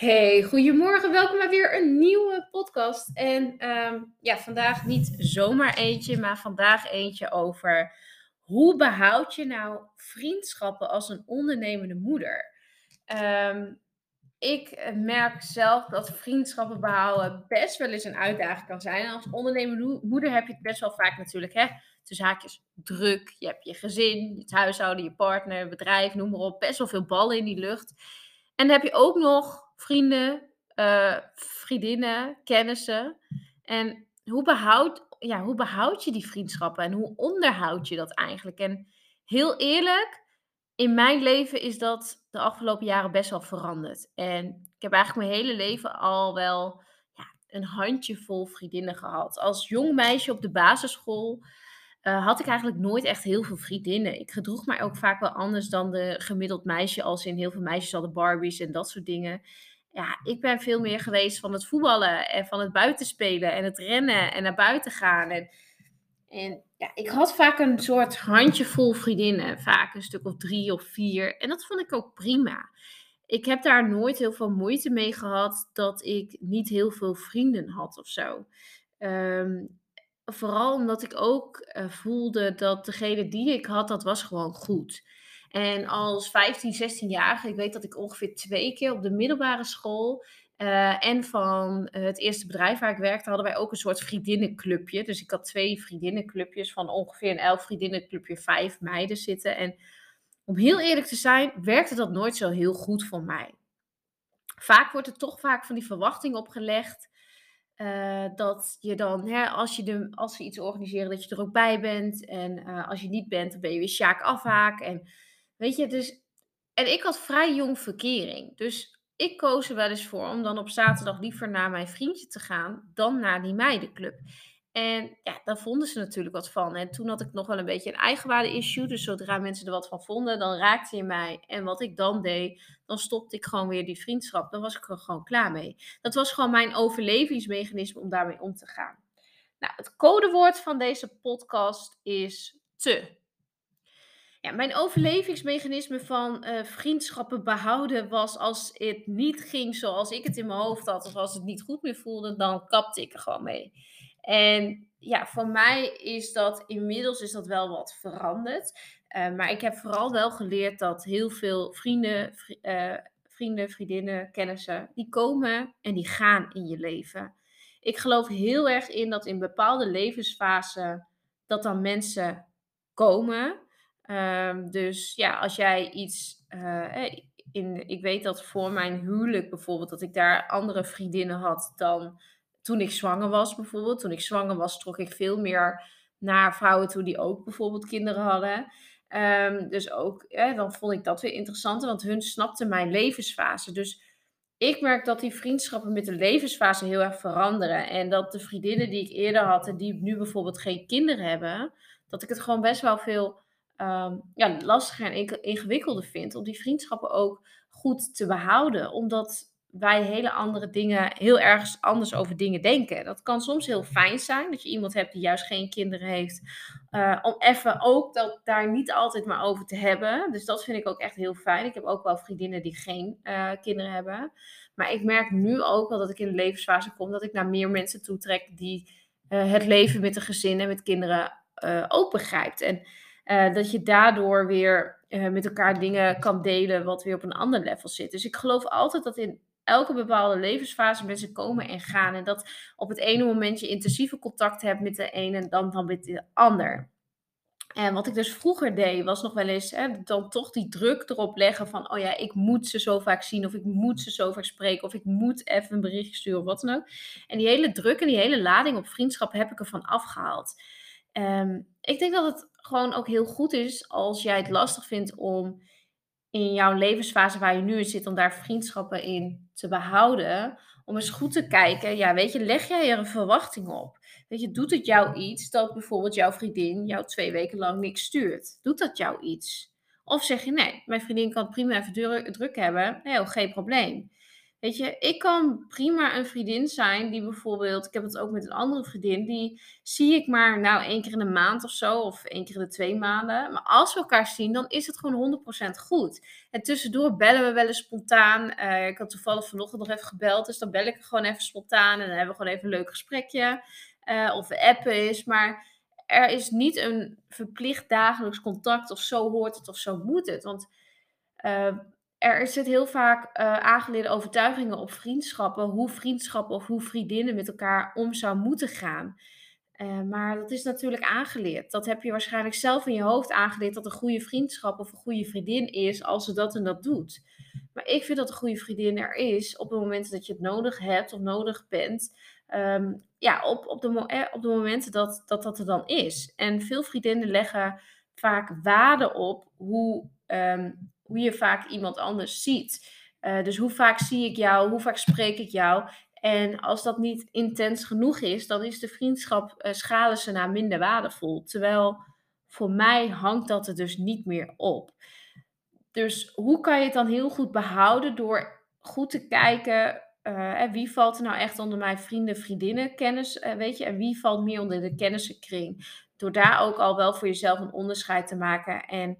Hey, goedemorgen. Welkom bij weer een nieuwe podcast. En ehm, ja, vandaag niet zomaar eentje, maar vandaag eentje over hoe behoud je nou vriendschappen als een ondernemende moeder? Ehm, ik merk zelf dat vriendschappen behouden best wel eens een uitdaging kan zijn. Als ondernemende moeder heb je het best wel vaak natuurlijk, hè? Tussen haakjes druk. Je hebt je gezin, het huishouden, je partner, bedrijf, noem maar op. Best wel veel ballen in die lucht. En dan heb je ook nog vrienden, uh, vriendinnen, kennissen. En hoe behoud, ja, hoe behoud je die vriendschappen en hoe onderhoud je dat eigenlijk? En heel eerlijk, in mijn leven is dat de afgelopen jaren best wel veranderd. En ik heb eigenlijk mijn hele leven al wel ja, een handjevol vriendinnen gehad. Als jong meisje op de basisschool uh, had ik eigenlijk nooit echt heel veel vriendinnen. Ik gedroeg mij ook vaak wel anders dan de gemiddeld meisje, als in heel veel meisjes hadden Barbies en dat soort dingen ja, ik ben veel meer geweest van het voetballen en van het buitenspelen en het rennen en naar buiten gaan. En, en ja, ik had vaak een soort handjevol vriendinnen, vaak een stuk of drie of vier. En dat vond ik ook prima. Ik heb daar nooit heel veel moeite mee gehad dat ik niet heel veel vrienden had of zo. Ehm, vooral omdat ik ook uh, voelde dat degene die ik had, dat was gewoon goed. En als 15, 16-jarige, ik weet dat ik ongeveer twee keer op de middelbare school uh, en van het eerste bedrijf waar ik werkte, hadden wij ook een soort vriendinnenclubje. Dus ik had twee vriendinnenclubjes van ongeveer een elf vriendinnenclubje, vijf meiden zitten. En om heel eerlijk te zijn, werkte dat nooit zo heel goed voor mij. Vaak wordt er toch vaak van die verwachting opgelegd. Uh, dat je dan, hè, als, je de, als ze iets organiseren, dat je er ook bij bent. En als je niet bent, dan ben je weer Sjaak afhaak. En Weet je, dus. En ik had vrij jong verkering. Dus ik koos er wel eens voor om dan op zaterdag liever naar mijn vriendje te gaan dan naar die meidenclub. En ja, daar vonden ze natuurlijk wat van. En toen had ik nog wel een beetje een eigenwaarde-issue. Dus zodra mensen er wat van vonden, dan raakte je mij. En wat ik dan deed, dan stopte ik gewoon weer die vriendschap. Dan was ik er gewoon klaar mee. Dat was gewoon mijn overlevingsmechanisme om daarmee om te gaan. Nou, het codewoord van deze podcast is te. Mijn overlevingsmechanisme van uh, vriendschappen behouden was als het niet ging zoals ik het in mijn hoofd had, of als het niet goed meer voelde, dan kapte ik er gewoon mee. En ja, voor mij is dat inmiddels is dat wel wat veranderd. Uh, maar ik heb vooral wel geleerd dat heel veel vrienden, uh, vrienden, vriendinnen, kennissen, die komen en die gaan in je leven. Ik geloof heel erg in dat in bepaalde levensfasen dat dan mensen komen Um, dus ja, als jij iets. Uh, in, ik weet dat voor mijn huwelijk bijvoorbeeld, dat ik daar andere vriendinnen had dan toen ik zwanger was, bijvoorbeeld. Toen ik zwanger was, trok ik veel meer naar vrouwen toe die ook bijvoorbeeld kinderen hadden. Um, dus ook, eh, dan vond ik dat weer interessant, want hun snapten mijn levensfase. Dus ik merk dat die vriendschappen met de levensfase heel erg veranderen. En dat de vriendinnen die ik eerder had en die nu bijvoorbeeld geen kinderen hebben, dat ik het gewoon best wel veel um, ja, lastiger en ingewikkelder vindt om die vriendschappen ook goed te behouden. Omdat wij hele andere dingen, heel erg anders over dingen denken. Dat kan soms heel fijn zijn, dat je iemand hebt die juist geen kinderen heeft. Uh, om even ook dat daar niet altijd maar over te hebben. Dus dat vind ik ook echt heel fijn. Ik heb ook wel vriendinnen die geen uh, kinderen hebben. Maar ik merk nu ook wel dat ik in de levensfase kom dat ik naar meer mensen toe trek die uh, het leven met een gezin en met kinderen ook begrijpt. En uh, dat je daardoor weer uh, met elkaar dingen kan delen wat weer op een ander level zit. Dus ik geloof altijd dat in elke bepaalde levensfase mensen komen en gaan. En dat op het ene moment je intensieve contact hebt met de ene en dan, dan met de ander. En wat ik dus vroeger deed, was nog wel eens hè, dan toch die druk erop leggen van, oh ja, ik moet ze zo vaak zien, of ik moet ze zo vaak spreken, of ik moet even een berichtje sturen, of wat dan ook. En die hele druk en die hele lading op vriendschap heb ik ervan afgehaald. Um, ik denk dat het gewoon ook heel goed is als jij het lastig vindt om in jouw levensfase waar je nu in zit, om daar vriendschappen in te behouden. Om eens goed te kijken, ja, weet je, leg jij er een verwachting op? Weet je, doet het jou iets dat bijvoorbeeld jouw vriendin jou twee weken lang niks stuurt? Doet dat jou iets? Of zeg je nee, mijn vriendin kan prima even druk hebben, heel geen probleem. Weet je, ik kan prima een vriendin zijn die bijvoorbeeld, ik heb het ook met een andere vriendin, die zie ik maar nou één keer in de maand of zo, of één keer in de twee maanden. Maar als we elkaar zien, dan is het gewoon 100% goed. En tussendoor bellen we wel eens spontaan. Uh, ik had toevallig vanochtend nog even gebeld, dus dan bel ik gewoon even spontaan en dan hebben we gewoon even een leuk gesprekje. Uh, of we appen is, maar er is niet een verplicht dagelijks contact of zo hoort het of zo moet het. Want uh, er zit heel vaak uh, aangeleerde overtuigingen op vriendschappen, hoe vriendschappen of hoe vriendinnen met elkaar om zou moeten gaan. Uh, maar dat is natuurlijk aangeleerd. Dat heb je waarschijnlijk zelf in je hoofd aangeleerd dat een goede vriendschap of een goede vriendin is als ze dat en dat doet. Maar ik vind dat een goede vriendin er is op het moment dat je het nodig hebt of nodig bent. Um, ja, op, op, de, eh, op de momenten dat, dat dat er dan is. En veel vriendinnen leggen vaak waarde op hoe um, hoe je vaak iemand anders ziet. Uh, dus hoe vaak zie ik jou, hoe vaak spreek ik jou. En als dat niet intens genoeg is, dan is de vriendschap uh, schalen ze naar minder waardevol. Terwijl voor mij hangt dat er dus niet meer op. Dus hoe kan je het dan heel goed behouden door goed te kijken uh, wie valt er nou echt onder mijn vrienden, vriendinnen kennis, weet je, en wie valt meer onder de kennissenkring. Door daar ook al wel voor jezelf een onderscheid te maken en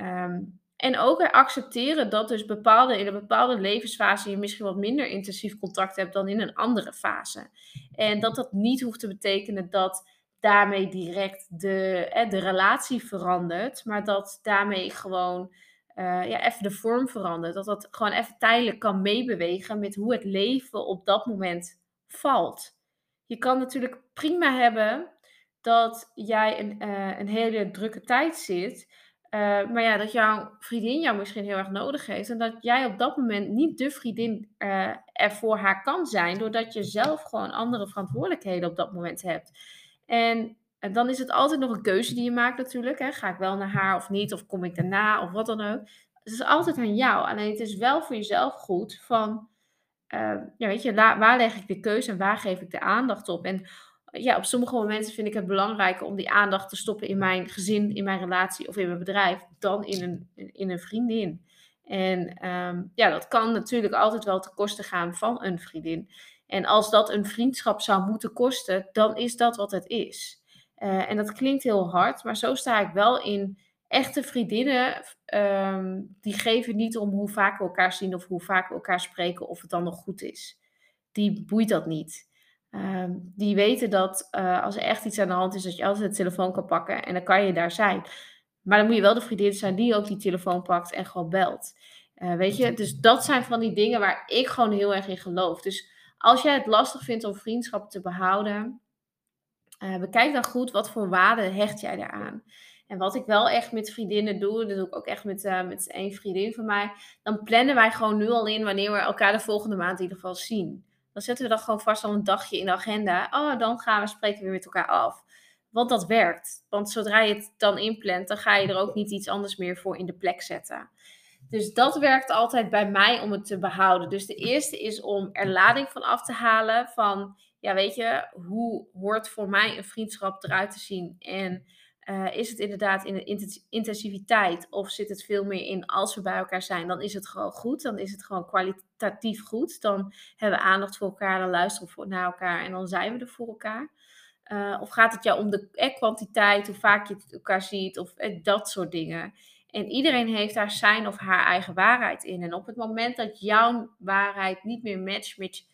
um, en ook accepteren dat dus bepaalde, in een bepaalde levensfase je misschien wat minder intensief contact hebt dan in een andere fase. En dat dat niet hoeft te betekenen dat daarmee direct de, de relatie verandert, maar dat daarmee gewoon uh, ja, even de vorm verandert. Dat dat gewoon even tijdelijk kan meebewegen met hoe het leven op dat moment valt. Je kan natuurlijk prima hebben dat jij een, uh, een hele drukke tijd zit. Uh, maar ja, dat jouw vriendin jou misschien heel erg nodig heeft. En dat jij op dat moment niet de vriendin uh, er voor haar kan zijn. Doordat je zelf gewoon andere verantwoordelijkheden op dat moment hebt. En, en dan is het altijd nog een keuze die je maakt natuurlijk. Hè. Ga ik wel naar haar of niet? Of kom ik daarna? Of wat dan ook. Het is altijd aan jou. Alleen het is wel voor jezelf goed van... Uh, ja, weet je, waar leg ik de keuze en waar geef ik de aandacht op? En ja, op sommige momenten vind ik het belangrijker om die aandacht te stoppen in mijn gezin, in mijn relatie of in mijn bedrijf, dan in een, in een vriendin. En um, ja, dat kan natuurlijk altijd wel ten koste gaan van een vriendin. En als dat een vriendschap zou moeten kosten, dan is dat wat het is. Uh, en dat klinkt heel hard, maar zo sta ik wel in. Echte vriendinnen, um, die geven niet om hoe vaak we elkaar zien of hoe vaak we elkaar spreken of het dan nog goed is. Die boeit dat niet. Ehm, die weten dat uh, als er echt iets aan de hand is, dat je altijd de telefoon kan pakken en dan kan je daar zijn. Maar dan moet je wel de vriendin zijn die ook die telefoon pakt en gewoon belt. Uh, weet je, dus dat zijn van die dingen waar ik gewoon heel erg in geloof. Dus als jij het lastig vindt om vriendschap te behouden, uh, bekijk dan goed wat voor waarde hecht jij daaraan. En wat ik wel echt met vriendinnen doe, dat doe ik ook echt met, uh, met één vriendin van mij. Dan plannen wij gewoon nu al in wanneer we elkaar de volgende maand in ieder geval zien. Dan zetten we dat gewoon vast al een dagje in de agenda. Oh, dan gaan we spreken weer met elkaar af. Want dat werkt. Want zodra je het dan inplant, dan ga je er ook niet iets anders meer voor in de plek zetten. Dus dat werkt altijd bij mij om het te behouden. Dus de eerste is om er lading van af te halen. Van, ja, weet je, hoe hoort voor mij een vriendschap eruit te zien? En uh, is het inderdaad in de intensiviteit of zit het veel meer in als we bij elkaar zijn, dan is het gewoon goed. Dan is het gewoon kwalitatief goed. Dan hebben we aandacht voor elkaar, dan luisteren we naar elkaar en dan zijn we er voor elkaar. Uh, of gaat het jou om de eh, kwantiteit, hoe vaak je elkaar ziet of eh, dat soort dingen. En iedereen heeft daar zijn of haar eigen waarheid in. En op het moment dat jouw waarheid niet meer matcht met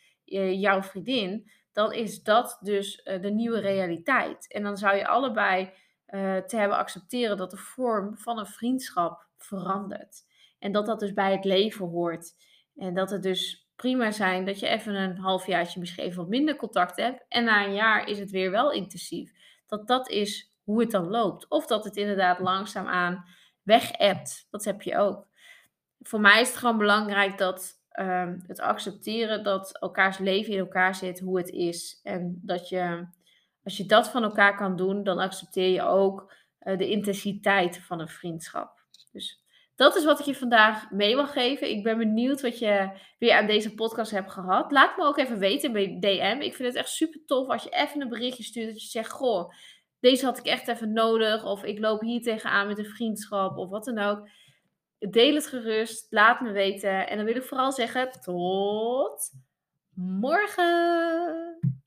jouw vriendin, dan is dat dus de nieuwe realiteit. En dan zou je allebei uh, te hebben accepteren dat de vorm van een vriendschap verandert. En dat dat dus bij het leven hoort. En dat het dus prima zijn dat je even een halfjaartje misschien even wat minder contact hebt. En na een jaar is het weer wel intensief. Dat dat is hoe het dan loopt. Of dat het inderdaad langzaamaan weg hebt. Dat heb je ook. Voor mij is het gewoon belangrijk dat um, het accepteren dat elkaars leven in elkaar zit, hoe het is. En dat je als je dat van elkaar kan doen, dan accepteer je ook uh, de intensiteit van een vriendschap. Dus dat is wat ik je vandaag mee mag geven. Ik ben benieuwd wat je weer aan deze podcast hebt gehad. Laat me ook even weten bij DM. Ik vind het echt super tof als je even een berichtje stuurt dat je zegt, goh, deze had ik echt even nodig. Of ik loop hier tegenaan met een vriendschap of wat dan ook. Deel het gerust, laat me weten. En dan wil ik vooral zeggen, tot morgen!